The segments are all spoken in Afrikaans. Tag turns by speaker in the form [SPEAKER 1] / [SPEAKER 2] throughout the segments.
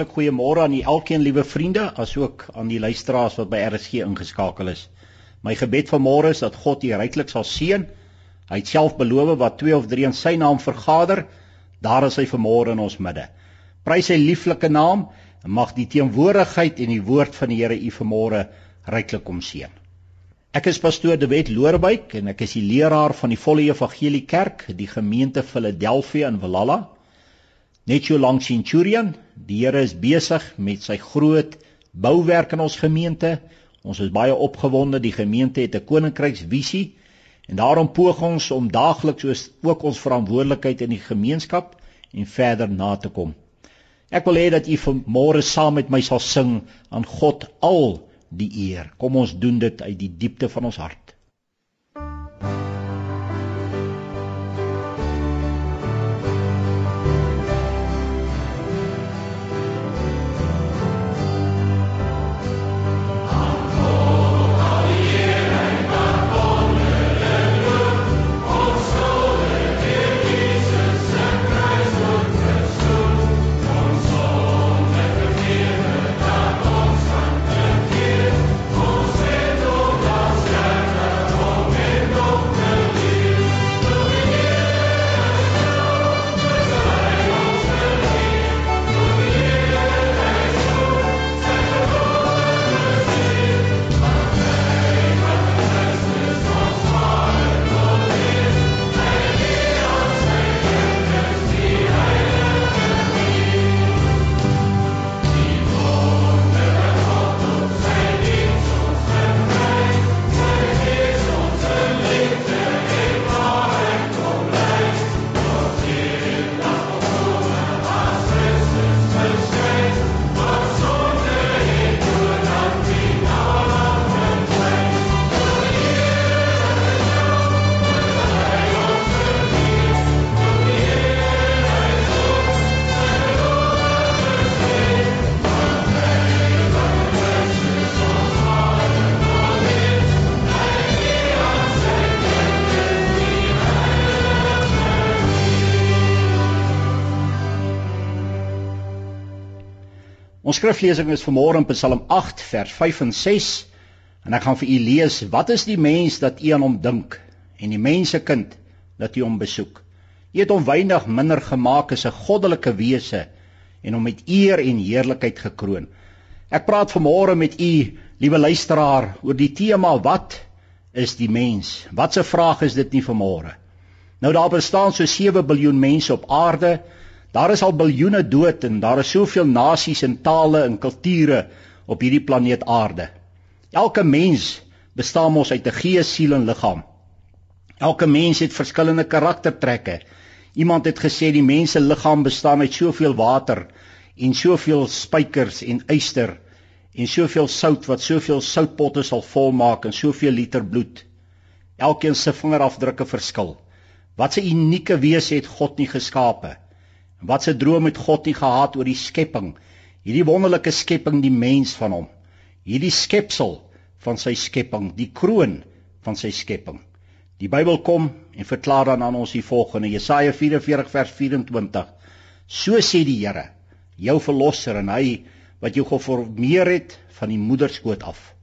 [SPEAKER 1] Hartlik goeiemôre aan elkeen liewe vriende, asook aan die luisteraars wat by RSG ingeskakel is. My gebed vir môre is dat God u ryklik sal seën. Hy het self beloof wat twee of drie in sy naam vergader, daar is hy vanmôre in ons midde. Prys sy lieflike naam en mag die teenwoordigheid en die woord van die Here u vanmôre ryklik kom seën. Ek is pastoor De Wet Loorbeek en ek is die leraar van die Volle Evangelie Kerk, die gemeente Philadelphia in Valhalla. Net so lank Centurion, die Here is besig met sy groot bouwerk in ons gemeente. Ons is baie opgewonde, die gemeente het 'n koninkryksvisie en daarom poog ons om daagliks soos ook ons verantwoordelikheid in die gemeenskap en verder na te kom. Ek wil hê dat u vanmôre saam met my sal sing aan God al die eer. Kom ons doen dit uit die diepte van ons hart. Ons skriflesing is vanmôre in Psalm 8 vers 5 en 6 en ek gaan vir u lees wat is die mens dat u aan hom dink en die mensekind dat u hom besoek. U het hom weinig minder gemaak as 'n goddelike wese en hom met eer en heerlikheid gekroon. Ek praat vanmôre met u, liewe luisteraar, oor die tema wat is die mens? Wat 'n vraag is dit nie vanmôre? Nou daar bestaan so 7 miljard mense op aarde. Daar is al biljoene dood en daar is soveel nasies en tale en kulture op hierdie planeet Aarde. Elke mens bestaan mos uit 'n gees, siel en liggaam. Elke mens het verskillende karaktertrekke. Iemand het gesê die mens se liggaam bestaan uit soveel water en soveel spykers en yster en soveel sout wat soveel soutpotte sal volmaak en soveel liter bloed. Elkeen se vingerafdrukke verskil. Wat 'n unieke wese het God nie geskape. Wat 'n droom het God nie gehad oor die skepping, hierdie wonderlike skepping, die mens van hom. Hierdie skepsel van sy skepping, die kroon van sy skepping. Die Bybel kom en verklaar dan aan ons die volgende, Jesaja 44 vers 24. So sê die Here, jou verlosser en hy wat jou geformeer het van die moederskoot af.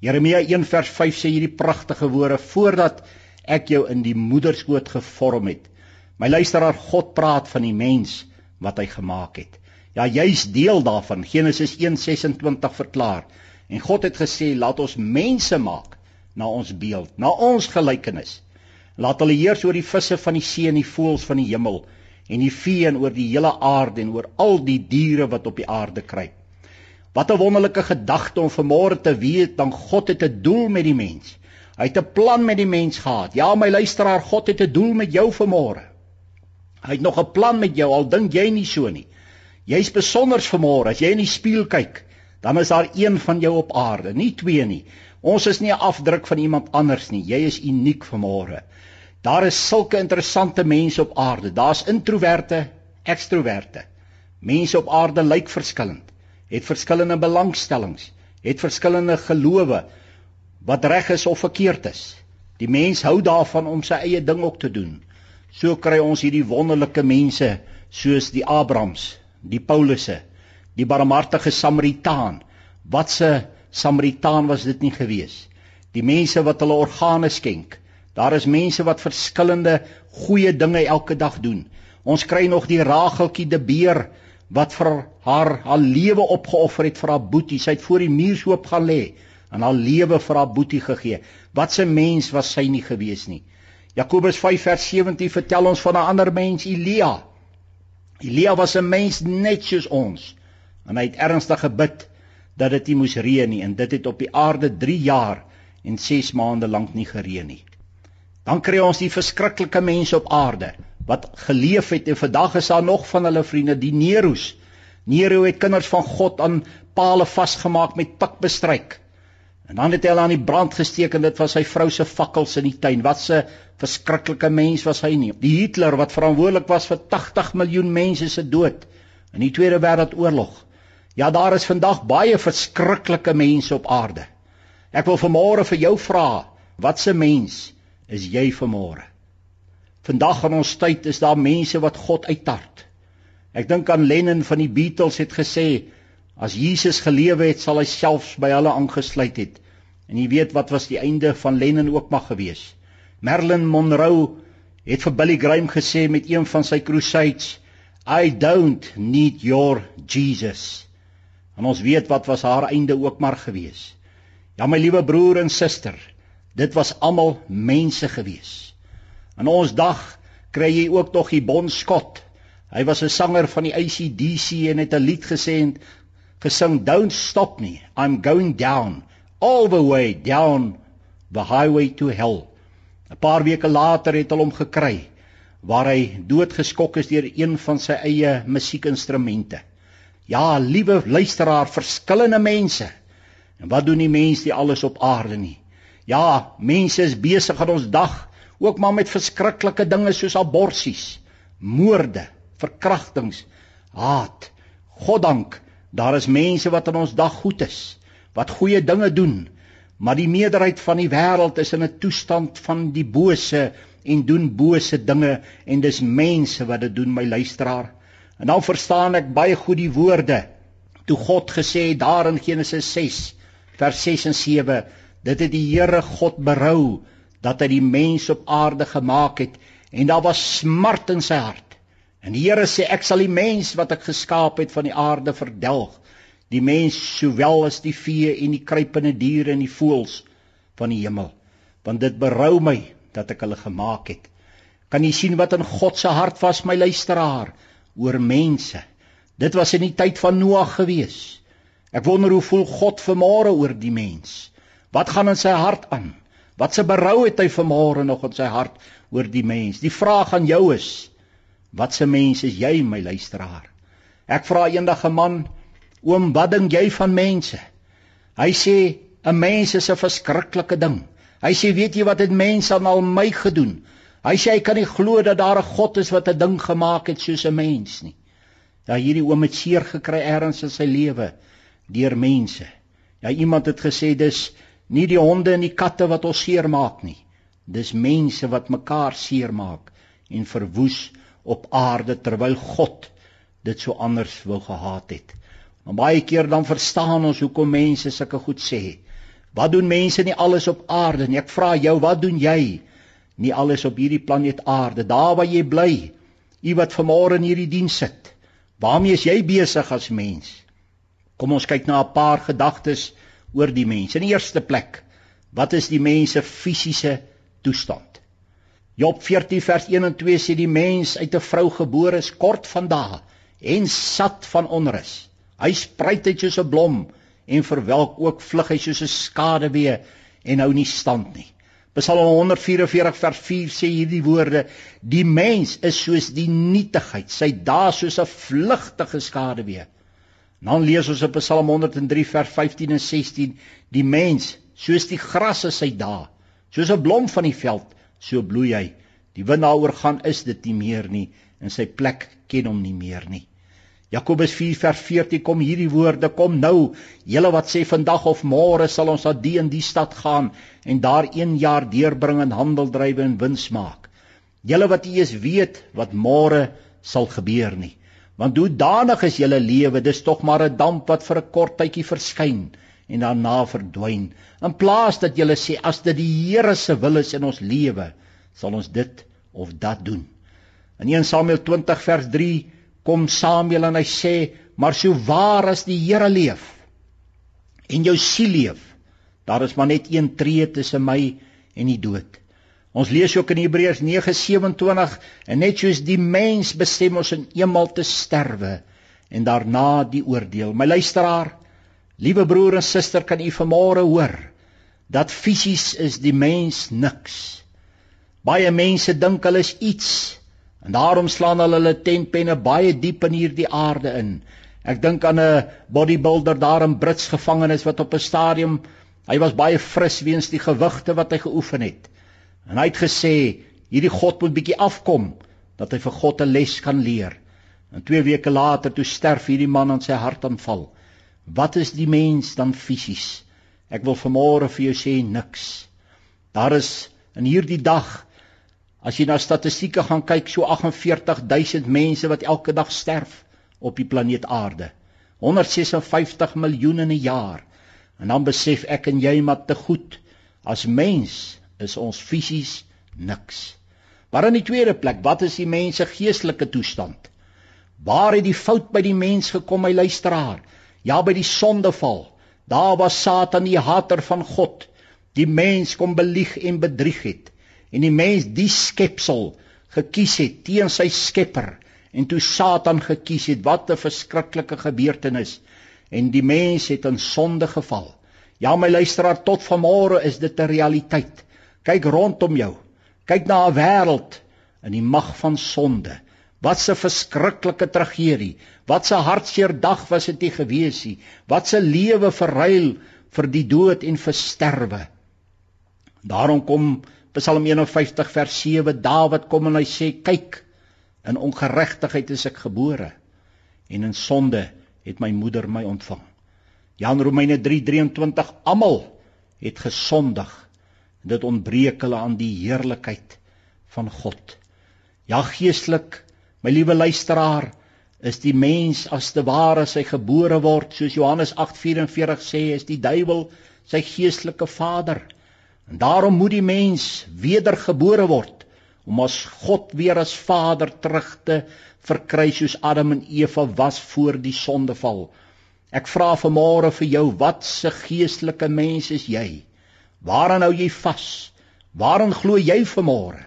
[SPEAKER 1] Jeremia 1 vers 5 sê hierdie pragtige woorde voordat ek jou in die moederskoot gevorm het My luisteraar, God praat van die mens wat hy gemaak het. Ja, jy's deel daarvan. Genesis 1:26 verklaar. En God het gesê, "Laat ons mense maak na ons beeld, na ons gelykenis. Laat hulle heers oor die visse van die see en die voëls van die hemel en die vee en oor die hele aarde en oor al die diere wat op die aarde kruip." Wat 'n wonderlike gedagte om vanmôre te weet, dan God het 'n doel met die mens. Hy het 'n plan met die mens gehad. Ja, my luisteraar, God het 'n doel met jou vanmôre. Hy het nog 'n plan met jou al dink jy nie so nie. Jy's besonders vanmôre as jy in die spieël kyk, dan is daar een van jou op aarde, nie twee nie. Ons is nie 'n afdruk van iemand anders nie. Jy is uniek vanmôre. Daar is sulke interessante mense op aarde. Daar's introverte, ekstroverte. Mense op aarde lyk verskillend, het verskillende belangstellings, het verskillende gelowe wat reg is of verkeerd is. Die mens hou daarvan om sy eie ding ook te doen. So kry ons hierdie wonderlike mense soos die Abrahams, die Paulusse, Die barmhartige Samaritaan. Wat 'n Samaritaan was dit nie gewees. Die mense wat hulle organe skenk. Daar is mense wat verskillende goeie dinge elke dag doen. Ons kry nog die Rageltjie de Beer wat vir haar haar lewe opgeoffer het vir haar boetie. Sy het voor die muur soop gaan lê en haar lewe vir haar boetie gegee. Wat 'n mens was sy nie gewees nie. Jakobus 5 vers 17 vertel ons van 'n ander mens, Elia. Elia was 'n mens net soos ons. En hy het ernstig gebid dat dit nie moes reën nie en dit het op die aarde 3 jaar en 6 maande lank nie gereën nie. Dan kry ons die verskriklike mense op aarde wat geleef het en vandag is daar nog van hulle vriende, die Nero's. Nero het kinders van God aan palle vasgemaak met pikbestryk. En dan het hy aan die brand gesteek en dit was sy vrou se fakkels in die tuin. Wat 'n verskriklike mens was hy nie. Die Hitler wat verantwoordelik was vir 80 miljoen mense se dood in die Tweede Wêreldoorlog. Ja, daar is vandag baie verskriklike mense op aarde. Ek wil vanmôre vir jou vra, wat 'n mens is jy vanmôre? Vandag in ons tyd is daar mense wat God uittart. Ek dink aan Lennon van die Beatles het gesê As Jesus gelewe het, sal hy selfs by hulle aangesluit het. En jy weet wat was die einde van Lennon ook mag gewees. Marilyn Monroe het vir Billy Graham gesê met een van sy crusades, I don't need your Jesus. En ons weet wat was haar einde ook maar gewees. Ja my liewe broer en suster, dit was almal mense gewees. In ons dag kry jy ook tog die Bon Scott. Hy was 'n sanger van die ACDC en het 'n lied gesê gesing don't stop me. I'm going down all the way down the highway to hell. 'n paar weke later het hulle hom gekry waar hy doodgeskok is deur een van sy eie musiekinstrumente. Ja liewe luisteraar verskillende mense. En wat doen die mense die alles op aarde nie? Ja mense is besig aan ons dag ook maar met verskriklike dinge soos aborsies moorde verkrachtings haat goddank Daar is mense wat in ons dag goed is, wat goeie dinge doen, maar die meerderheid van die wêreld is in 'n toestand van die bose en doen bose dinge en dis mense wat dit doen my luisteraar. En dan verstaan ek baie goed die woorde toe God gesê het daar in Genesis 6 vers 6 en 7 dit het die Here God berou dat hy die mens op aarde gemaak het en daar was smart in sy hart En die Here sê ek sal die mens wat ek geskaap het van die aarde verdelg, die mens sowel as die vee en die kruipende diere en die voëls van die hemel, want dit berou my dat ek hulle gemaak het. Kan jy sien wat in God se hart was my luisteraar oor mense? Dit was in die tyd van Noag gewees. Ek wonder hoe voel God vanmôre oor die mens? Wat gaan in sy hart aan? Wat se berou het hy vanmôre nog in sy hart oor die mens? Die vraag aan jou is: Wat 'n mens is jy, my luisteraar? Ek vra eendag 'n man, oom, wat dink jy van mense? Hy sê 'n mens is 'n verskriklike ding. Hy sê, weet jy wat het mense aan al my gedoen? Hy sê hy kan nie glo dat daar 'n God is wat 'n ding gemaak het soos 'n mens nie. Ja, hierdie oom het seer gekry ergens in sy lewe deur mense. Ja, iemand het gesê dis nie die honde en die katte wat ons seermaak nie. Dis mense wat mekaar seermaak en verwoes op aarde terwyl God dit so anders wou gehad het. Maar baie keer dan verstaan ons hoekom mense sulke goed sê. Wat doen mense nie alles op aarde nie? Ek vra jou, wat doen jy nie alles op hierdie planeet Aarde? Daar waar jy bly, u wat vanmôre in hierdie diens sit. Waarmee is jy besig as mens? Kom ons kyk na 'n paar gedagtes oor die mens. In die eerste plek, wat is die mens se fisiese toestand? Job 14 vers 1 en 2 sê die mens uit 'n vrou gebore is kort van dae en sat van onrus. Hy spruit uit soos 'n blom en verwelk ook vlug hy soos 'n skaduwee en hou nie stand nie. Psalm 144 vers 4 sê hierdie woorde: Die mens is soos die nietigheid, sy dae soos 'n vlugtige skaduwee. Dan lees ons op Psalm 103 vers 15 en 16: Die mens soos die gras is sy dae, soos 'n blom van die veld so bloei hy. Die wind daaroor gaan is dit nie meer nie en sy plek ken hom nie meer nie. Jakobus 4 vers 14 kom hierdie woorde kom nou julle wat sê vandag of môre sal ons na die en die stad gaan en daar 1 jaar deurbring en handel drywe en wins maak. Julle wat eers weet wat môre sal gebeur nie. Want hoe danig is julle lewe, dis tog maar 'n damp wat vir 'n kort tydjie verskyn en daarna verdwyn. In plaas dat julle sê as dit die Here se wil is in ons lewe, sal ons dit of dat doen. In 1 Samuel 20 vers 3 kom Samuel en hy sê, maar so waar as die Here leef en jou siel leef, daar is maar net een tree tussen my en die dood. Ons lees ook in Hebreërs 9:27 en net soos die mens bestem ons in eenmal te sterwe en daarna die oordeel. My luisteraar, liewe broer en suster, kan u vanmôre hoor dat fisies is die mens niks. Baie mense dink hulle is iets en daarom slaan hulle hulle tentpenne baie diep in hierdie aarde in. Ek dink aan 'n bodybuilder daar in Brits gevangenis wat op 'n stadium hy was baie fris weens die gewigte wat hy geoefen het. En hy het gesê hierdie God moet bietjie afkom dat hy vir God 'n les kan leer. En 2 weke later toe sterf hierdie man aan sy hartaanval. Wat is die mens dan fisies? Ek wil vanmôre vir jou sê niks. Daar is in hierdie dag as jy na statistieke gaan kyk so 48000 mense wat elke dag sterf op die planeet Aarde. 156 miljoen in 'n jaar. En dan besef ek en jy maar te goed as mens is ons fisies niks. Maar in die tweede plek, wat is die mens se geestelike toestand? Waar het die fout by die mens gekom, my luisteraar? Ja, by die sondeval. Daar was Satan die hater van God. Die mens kom belieg en bedrieg het en die mens die skepsel gekies het teen sy Skepper En toe Satan gekies het, wat 'n verskriklike gebeurtenis. En die mens het in sonde geval. Ja, my luisteraar, tot vanmôre is dit 'n realiteit. Kyk rondom jou. Kyk na 'n wêreld in die mag van sonde. Wat 'n verskriklike tragedie. Wat 'n hartseer dag was dit nie gewees nie. Wat 'n lewe verruil vir die dood en vir sterwe. Daarom kom Psalm 51 vers 7 Dawid kom en hy sê kyk In ongeregtigheid is ek gebore en in sonde het my moeder my ontvang. Jan Romeine 3:23 Almal het gesondig. Dit ontbreek hulle aan die heerlikheid van God. Ja geestelik, my liewe luisteraar, is die mens as te ware sy gebore word, soos Johannes 8:44 sê, is die duiwel sy geestelike vader. En daarom moet die mens wedergebore word om as God weer as Vader terug te verkry soos Adam en Eva was voor die sondeval. Ek vra vanmôre vir jou, wat se geestelike mens is jy? Waaraan hou jy vas? Waarin glo jy vanmôre?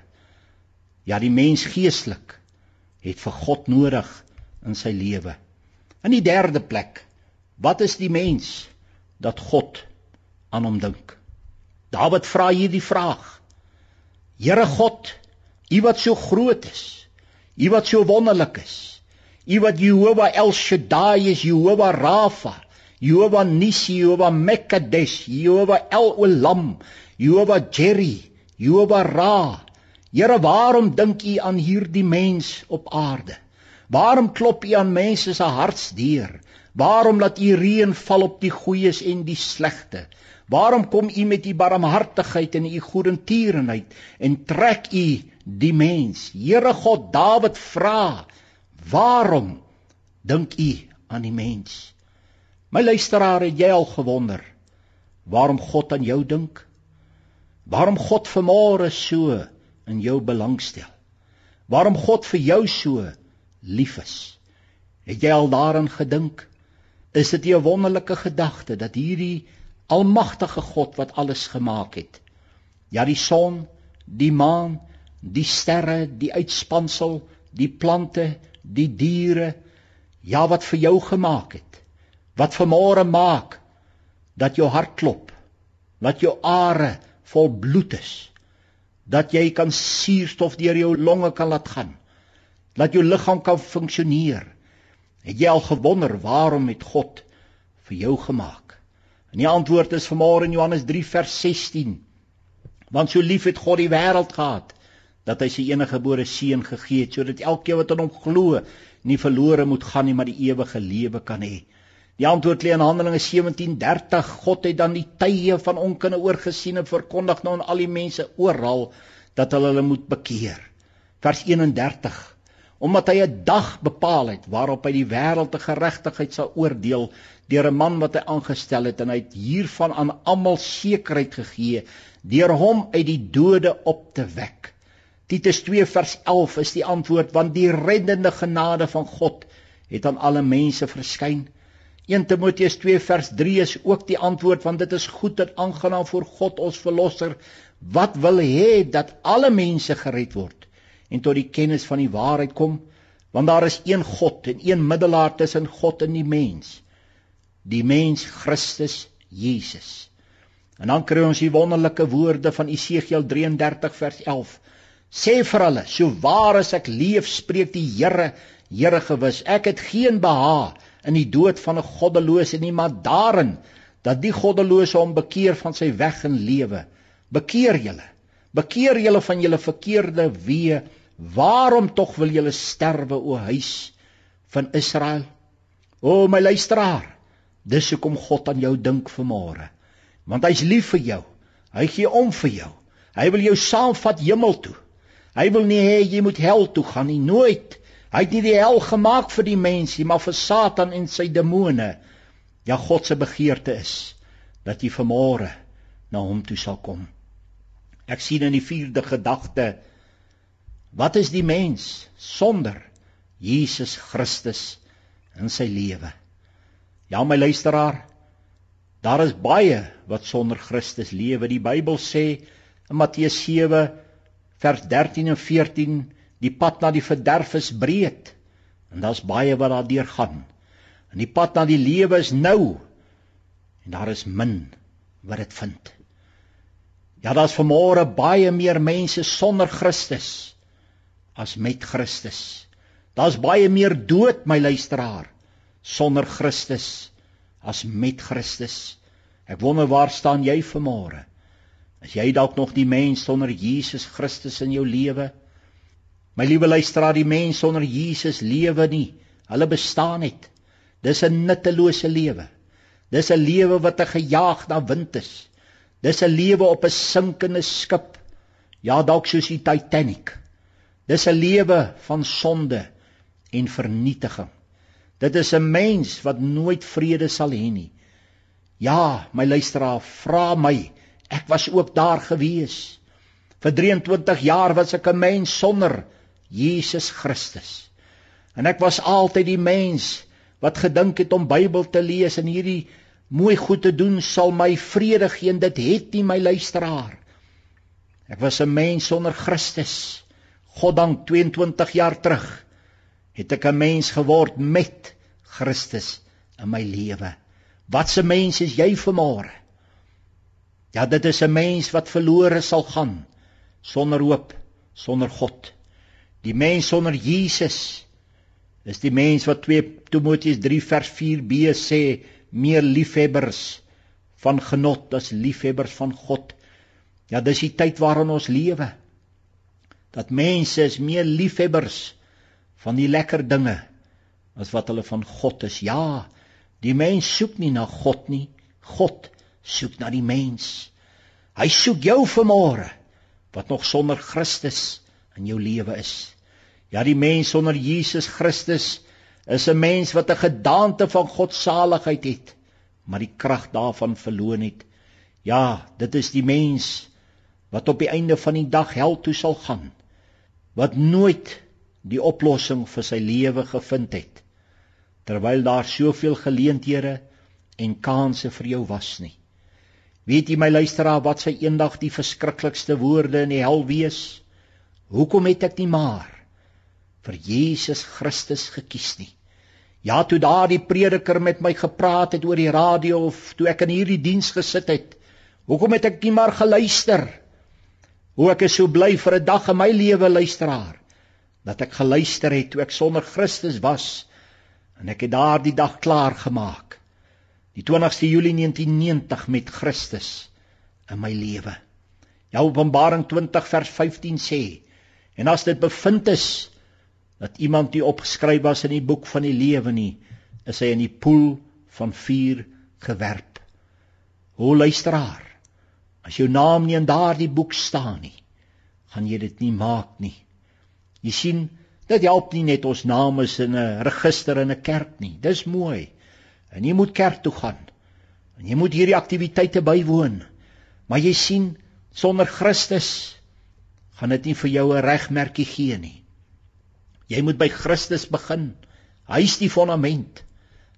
[SPEAKER 1] Ja, die mens geestelik het vir God nodig in sy lewe. In die derde plek, wat is die mens dat God aan hom dink? Dawid vra hierdie vraag. Here God, U wat so groot is. U wat so wonderlik is. U wat Jehovah El Shaddai is, Jehovah Rafa, Jehovah Nissi, Jehovah Mekadesh, Jehovah El Olam, Jehovah Jerry, Jehovah Ra. Here, waarom dink U aan hierdie mens op aarde? Waarom klop U aan mense se hartsdeur? Waarom laat U reën val op die goeies en die slegte? Waarom kom U met U barmhartigheid en U goedertierenheid en trek U die mens. Here God, Dawid vra, "Waarom dink u aan die mens?" My luisteraar, het jy al gewonder waarom God aan jou dink? Waarom God vanmôre so in jou belangstel? Waarom God vir jou so lief is? Het jy al daaraan gedink? Is dit 'n wonderlike gedagte dat hierdie almagtige God wat alles gemaak het, ja die son, die maan, die sterre, die uitspansel, die plante, die diere, ja wat vir jou gemaak het. Wat vanmôre maak dat jou hart klop, dat jou are vol bloed is, dat jy kan suurstof deur jou longe kan laat gaan, dat jou liggaam kan funksioneer. Het jy al gewonder waarom het God vir jou gemaak? En die antwoord is vanmôre in Johannes 3 vers 16. Want so lief het God die wêreld gehad dat hy sy enige gebore seun gegee het sodat elkeen wat aan hom glo nie verlore moet gaan nie maar die ewige lewe kan hê. Die antwoord lê in Handelinge 17:30. God het dan die tye van onkunde oorgesien en verkondig nou aan al die mense oral dat hulle hulle moet bekeer. Vers 31. omdat hy 'n dag bepaal het waarop hy die wêreld te geregtigheid sal oordeel deur 'n man wat hy aangestel het en hy het hiervan aan almal sekerheid gegee deur hom uit die dode op te wek. Titus 2 vers 11 is die antwoord want die reddende genade van God het aan alle mense verskyn. 1 Timoteus 2 vers 3 is ook die antwoord want dit is goed en aangenaam voor God ons verlosser. Wat wil hê dat alle mense gered word en tot die kennis van die waarheid kom? Want daar is een God en een middelaar tussen God en die mens. Die mens Christus Jesus. En dan kry ons die wonderlike woorde van Esegiel 33 vers 11. Sê vir hulle, so waar as ek leef, spreek die Here, Here gewis, ek het geen beha in die dood van 'n goddelose nie, maar daarin dat die goddelose hom bekeer van sy weg en lewe. Bekeer julle. Bekeer julle van julle verkeerde weë. Waarom tog wil julle sterwe o huis van Israel? O my luisteraar, dis hoekom God aan jou dink vanmôre want hy's lief vir jou. Hy gee om vir jou. Hy wil jou saamvat hemel toe. Hy wil nie hê jy moet hel toe gaan nie, nooit. Hy het nie die hel gemaak vir die mensie, maar vir Satan en sy demone. Ja God se begeerte is dat jy vanmôre na hom toe sal kom. Ek sien in die vierde gedagte wat is die mens sonder Jesus Christus in sy lewe? Ja my luisteraar, Daar is baie wat sonder Christus lewe. Die Bybel sê in Matteus 7 vers 13 en 14 die pad na die verderf is breed en daar's baie wat daardeur gaan. En die pad na die lewe is nou en daar is min wat dit vind. Ja, daar's vanmôre baie meer mense sonder Christus as met Christus. Daar's baie meer dood, my luisteraar, sonder Christus as met Christus. Ek wonder waar staan jy vanmôre? Is jy dalk nog die mens sonder Jesus Christus in jou lewe? My liewe luisteraar, die mens sonder Jesus lewe nie. Hulle bestaan net. Dis 'n nuttelose lewe. Dis 'n lewe wat 'n gejaag na wind is. Dis 'n lewe op 'n sinkende skip. Ja, dalk soos die Titanic. Dis 'n lewe van sonde en vernietiging. Dit is 'n mens wat nooit vrede sal hê nie. Ja, my luisteraar, vra my. Ek was ook daar gewees. Vir 23 jaar was ek 'n mens sonder Jesus Christus. En ek was altyd die mens wat gedink het om Bybel te lees en hierdie mooi goed te doen sal my vrede gee en dit het nie my luisteraar. Ek was 'n mens sonder Christus. God dank 22 jaar terug het ek 'n mens geword met Christus in my lewe. Wat 'n mens is jy vanmôre? Ja, dit is 'n mens wat verlore sal gaan sonder hoop, sonder God. Die mens sonder Jesus is die mens wat 2 Timoteus 3 vers 4b sê meer liefhebbers van genot as liefhebbers van God. Ja, dis die tyd waarin ons lewe. Dat mense is meer liefhebbers van die lekker dinge as wat hulle van God is. Ja, die mens soek nie na God nie. God soek na die mens. Hy soek jou vanmôre wat nog sonder Christus in jou lewe is. Ja, die mens sonder Jesus Christus is 'n mens wat 'n gedaante van God saligheid het, maar die krag daarvan verloor het. Ja, dit is die mens wat op die einde van die dag hel toe sal gaan. Wat nooit die oplossing vir sy lewe gevind het terwyl daar soveel geleenthede en kansse vir jou was nie. Weet jy my luisteraar wat sy eendag die verskriklikste woorde in die hel wees? Hoekom het ek nie maar vir Jesus Christus gekies nie? Ja, toe daardie prediker met my gepraat het oor die radio of toe ek in hierdie diens gesit het, hoekom het ek nie maar geluister? Hoe ek is so bly vir 'n dag in my lewe luisteraar dat ek geluister het toe ek sonder Christus was En ek het daardie dag klaar gemaak. Die 20ste Julie 1990 met Christus in my lewe. Ja Openbaring 20 vers 15 sê en as dit bevind is dat iemand nie opgeskryf was in die boek van die lewe nie, is hy in die poel van vuur gewerp. O luisteraar, as jou naam nie in daardie boek staan nie, gaan jy dit nie maak nie. Jy sien, Dit help nie net ons name is in 'n register in 'n kerk nie. Dis mooi. En jy moet kerk toe gaan. En jy moet hierdie aktiwiteite bywoon. Maar jy sien, sonder Christus gaan dit nie vir jou 'n regmerkie gee nie. Jy moet by Christus begin. Hy's die fondament.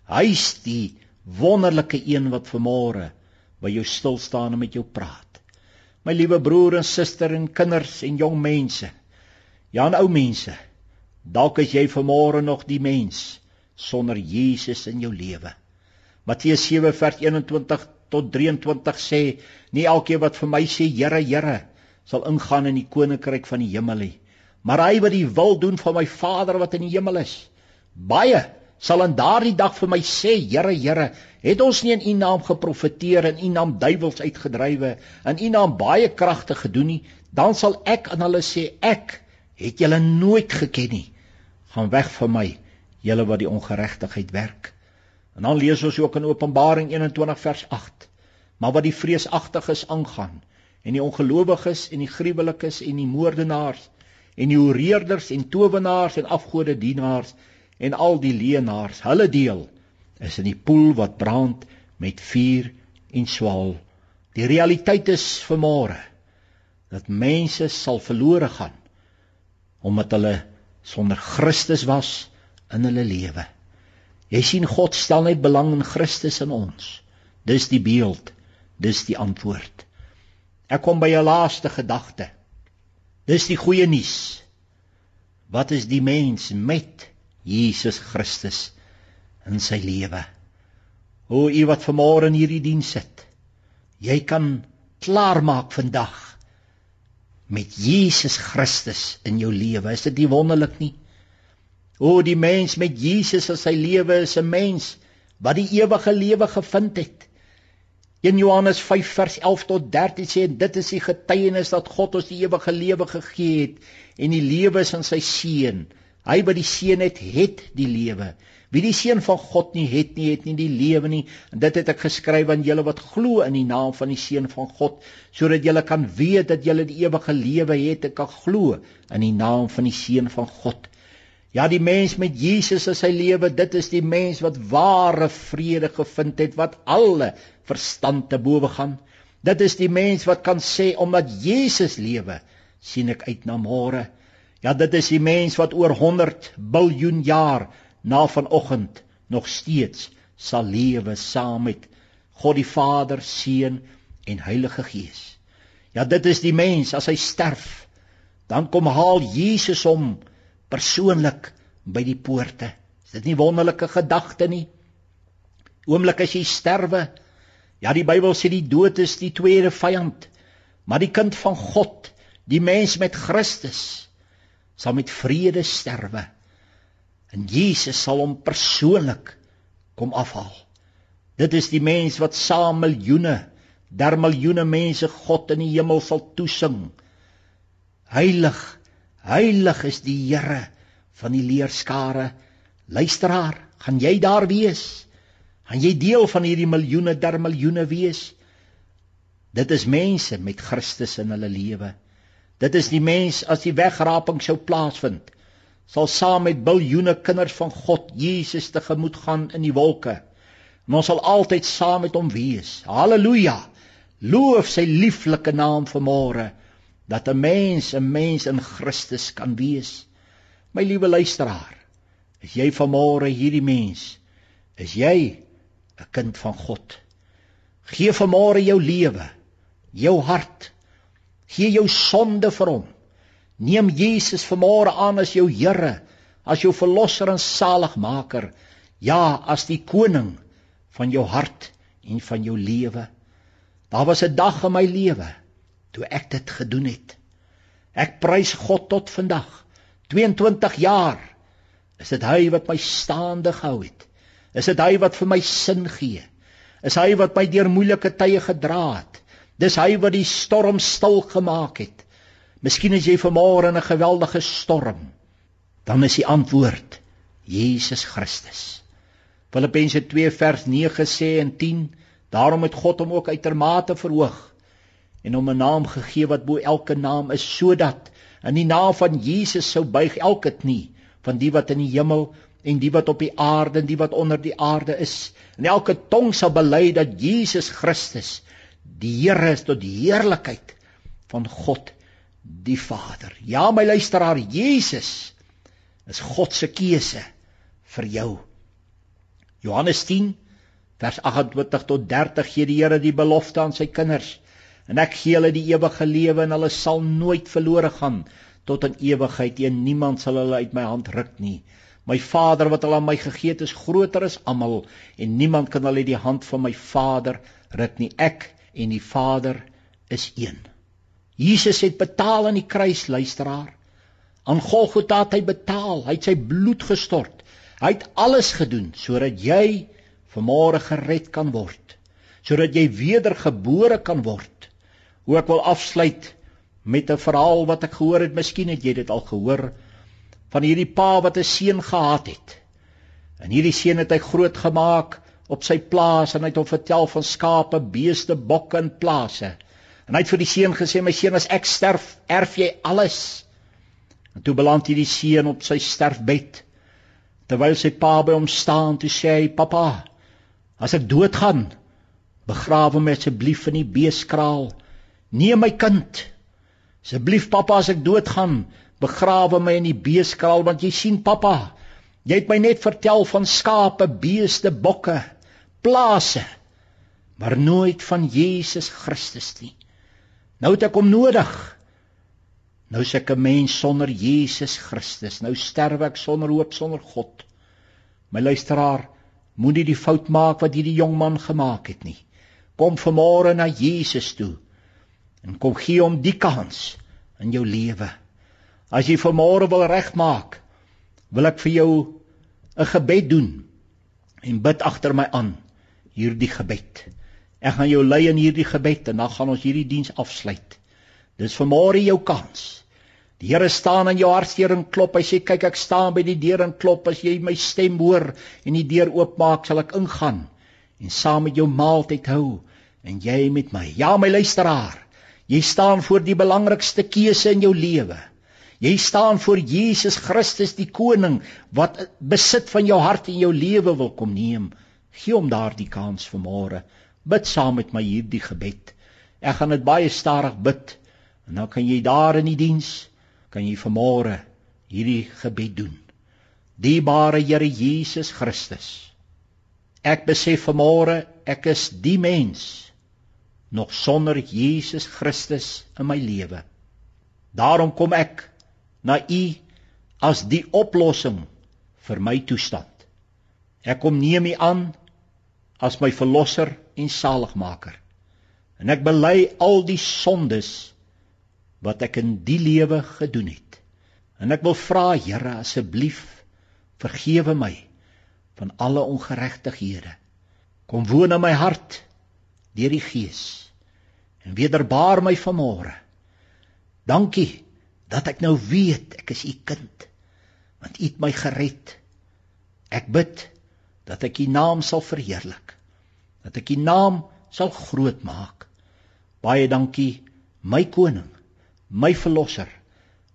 [SPEAKER 1] Hy's die wonderlike een wat vanmôre by jou stil staan en met jou praat. My liewe broer en suster en kinders en jong mense. Ja, en ou mense. Dalk is jy vanmôre nog die mens sonder Jesus in jou lewe. Matteus 7 vers 21 tot 23 sê: Nie elkeen wat vir my sê Here, Here, sal ingaan in die koninkryk van die hemel nie, maar hy wat die wil doen van my Vader wat in die hemel is. Baie sal in daardie dag vir my sê: Here, Here, het ons nie in U naam geprofeteer en in U naam duiwels uitgedrywe en in U naam baie kragte gedoen nie? Dan sal ek aan hulle sê: Ek het julle nooit geken nie gaan weg van my, julle wat die ongeregtigheid werk. En dan lees ons ook in Openbaring 21 vers 8. Maar wat die vreesagtiges aangaan en die ongelowiges en die gruwelikes en die moordenaars en die hoereerders en towenaars en afgode dienaars en al die leenaars, hulle deel is in die poel wat brand met vuur en swaal. Die realiteit is vermore dat mense sal verlore gaan omdat hulle sonder Christus was in hulle lewe. Jy sien God stel net belang in Christus in ons. Dis die beeld, dis die antwoord. Ek kom by 'n laaste gedagte. Dis die goeie nuus. Wat is die mens met Jesus Christus in sy lewe? O u wat vanmôre in hierdie diens sit. Jy kan klaarmaak vandag met Jesus Christus in jou lewe. Is dit nie wonderlik nie? O, die mens met Jesus in sy lewe is 'n mens wat die ewige lewe gevind het. In Johannes 5 vers 11 tot 13 sê dit is die getuienis dat God ons die ewige lewe gegee het en die lewe is in sy seun. Hy wat die seun het, het die lewe. Wie die seun van God nie het nie, het nie die lewe nie. En dit het ek geskryf aan julle wat glo in die naam van die seun van God, sodat julle kan weet dat julle die ewige lewe het en kan glo in die naam van die seun van God. Ja, die mens met Jesus in sy lewe, dit is die mens wat ware vrede gevind het wat alle verstand te bowe gaan. Dit is die mens wat kan sê omdat Jesus lewe, sien ek uit na môre. Ja, dit is die mens wat oor 100 biljoen jaar na vanoggend nog steeds sal lewe saam met God die Vader, Seun en Heilige Gees. Ja, dit is die mens as hy sterf, dan kom haal Jesus hom persoonlik by die poorte. Is dit nie wonderlike gedagte nie? Oomblik as jy sterwe, ja die Bybel sê die dood is die tweede vyand, maar die kind van God, die mens met Christus, sal met vrede sterwe. En Jesus sal hom persoonlik kom afhaal. Dit is die mens wat saam miljoene, der miljoene mense God in die hemel sal toesing. Heilig, heilig is die Here van die leerskare. Luisteraar, gaan jy daar wees? Gaan jy deel van hierdie miljoene, der miljoene wees? Dit is mense met Christus in hulle lewe. Dit is die mens as die wegraping sou plaasvind sal saam met biljoene kinders van God Jesus tegemoet gaan in die wolke. En ons sal altyd saam met hom wees. Halleluja. Loof sy lieflike naam vanmôre dat 'n mens 'n mens in Christus kan wees. My liewe luisteraar, is jy vanmôre hierdie mens? Is jy 'n kind van God? Gee vanmôre jou lewe, jou hart. Gee jou sonde vir hom. Neem Jesus vanmôre aan as jou Here, as jou verlosser en saligmaker, ja, as die koning van jou hart en van jou lewe. Daar was 'n dag in my lewe toe ek dit gedoen het. Ek prys God tot vandag. 22 jaar is dit hy wat my staande gehou het. Is dit hy wat vir my sin gee? Is hy wat my deur moeilike tye gedra het? Dis hy wat die storm stil gemaak het. Miskien is jy vanmôre in 'n geweldige storm. Dan is die antwoord Jesus Christus. Filippense 2 vers 9 sê en 10: Daarom het God hom ook uitermate verhoog en hom 'n naam gegee wat bo elke naam is sodat in die naam van Jesus sou buig elke knie van die wat in die hemel en die wat op die aarde en die wat onder die aarde is. En elke tong sal bely dat Jesus Christus die Here is tot die heerlikheid van God die Vader. Ja my luisteraar, Jesus is God se keuse vir jou. Johannes 10 vers 28 tot 30 gee die Here die belofte aan sy kinders en ek gee hulle die ewige lewe en hulle sal nooit verlore gaan tot in ewigheid en niemand sal hulle uit my hand ruk nie. My Vader wat hulle aan my gegee het is groter as almal en niemand kan hulle uit die hand van my Vader ruk nie. Ek en die Vader is een. Jesus het betaal aan die kruis, luisteraar. Aan Golgotha het hy betaal. Hy het sy bloed gestort. Hy het alles gedoen sodat jy vanmôre gered kan word. Sodat jy wedergebore kan word. Hoe ek wil afsluit met 'n verhaal wat ek gehoor het, miskien het jy dit al gehoor van hierdie pa wat 'n seun gehad het. En hierdie seun het hy groot gemaak op sy plaas en hy het hom vertel van skape, beeste, bokke en plase. En hy het vir die seun gesê: "My seun, as ek sterf, erf jy alles." En toe beland hierdie seun op sy sterfbed. Terwyl sy pa by hom staan, toe sê hy: "Pappa, as ek doodgaan, begrawe my asseblief in die beeskraal. Nee my kind, Asseblief pappa as ek doodgaan, begrawe my in die beeskraal want jy sien pappa, jy het my net vertel van skape, beeste, bokke, plase, maar nooit van Jesus Christus nie. Nou het ek hom nodig. Nou is ek 'n mens sonder Jesus Christus. Nou sterf ek sonder hoop, sonder God. My luisteraar, moenie die fout maak wat hierdie jong man gemaak het nie. Kom vanmôre na Jesus toe en kom gee hom die kans in jou lewe. As jy vanmôre wil regmaak, wil ek vir jou 'n gebed doen en bid agter my aan hierdie gebed. Ek gaan jou lei in hierdie gebed en dan gaan ons hierdie diens afsluit. Dis vanmôre jou kans. Die Here staan aan jou hartseer en klop. Hy sê kyk ek staan by die deur en klop. As jy my stem hoor en die deur oopmaak, sal ek ingaan en saam met jou maaltyd hou en jy met my. Ja my luisteraar. Jy staan voor die belangrikste keuse in jou lewe. Jy staan voor Jesus Christus die koning wat besit van jou hart en jou lewe wil kom neem. Gee hom daardie kans vanmôre. Bid saam met my hierdie gebed. Ek gaan dit baie stadig bid en dan kan jy daar in die diens kan jy vanmôre hierdie gebed doen. Dierbare Here Jesus Christus. Ek besef vanmôre ek is die mens nog sonder Jesus Christus in my lewe. Daarom kom ek na U as die oplossing vir my toestand. Ek kom neem U aan as my verlosser en saligmaker. En ek bely al die sondes wat ek in die lewe gedoen het. En ek wil vra Here asseblief vergewe my van alle ongeregtighede. Kom woon in my hart deur die Gees en wederbaar my vanmôre. Dankie dat ek nou weet ek is u kind want u het my gered. Ek bid dat ek u naam sal verheerlik. Dat ek u naam sal groot maak. Baie dankie my koning, my verlosser,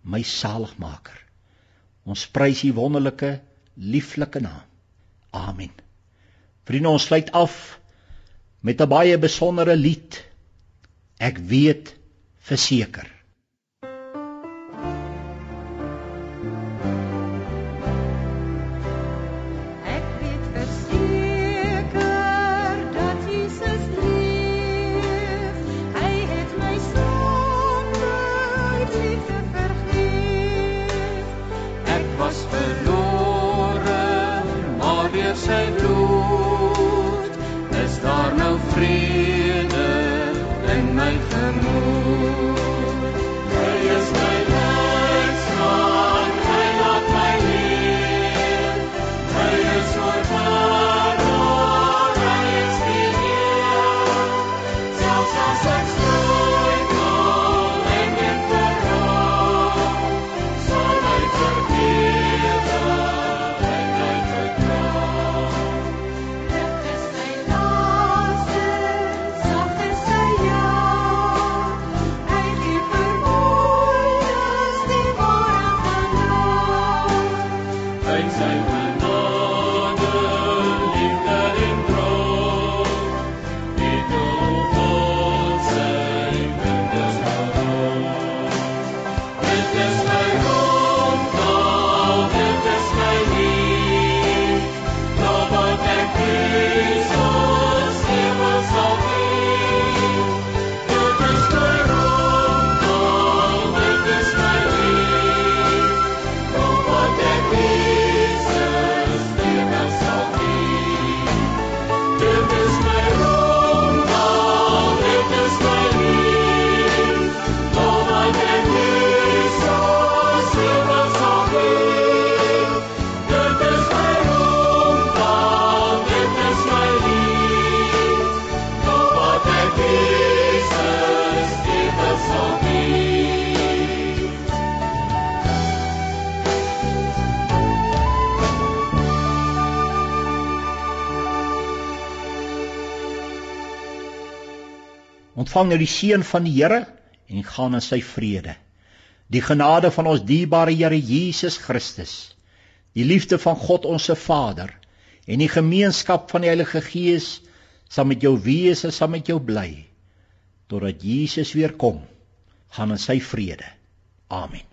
[SPEAKER 1] my saligmaker. Ons prys u wonderlike, lieflike naam. Amen. Vriende, ons sluit af met 'n baie besondere lied. Ek weet verseker. Ontvang nou die seën van die Here en gaan in sy vrede. Die genade van ons dierbare Here Jesus Christus, die liefde van God ons se Vader en die gemeenskap van die Heilige Gees sal met jou wees en sal met jou bly totdat Jesus weer kom. Gaan in sy vrede. Amen.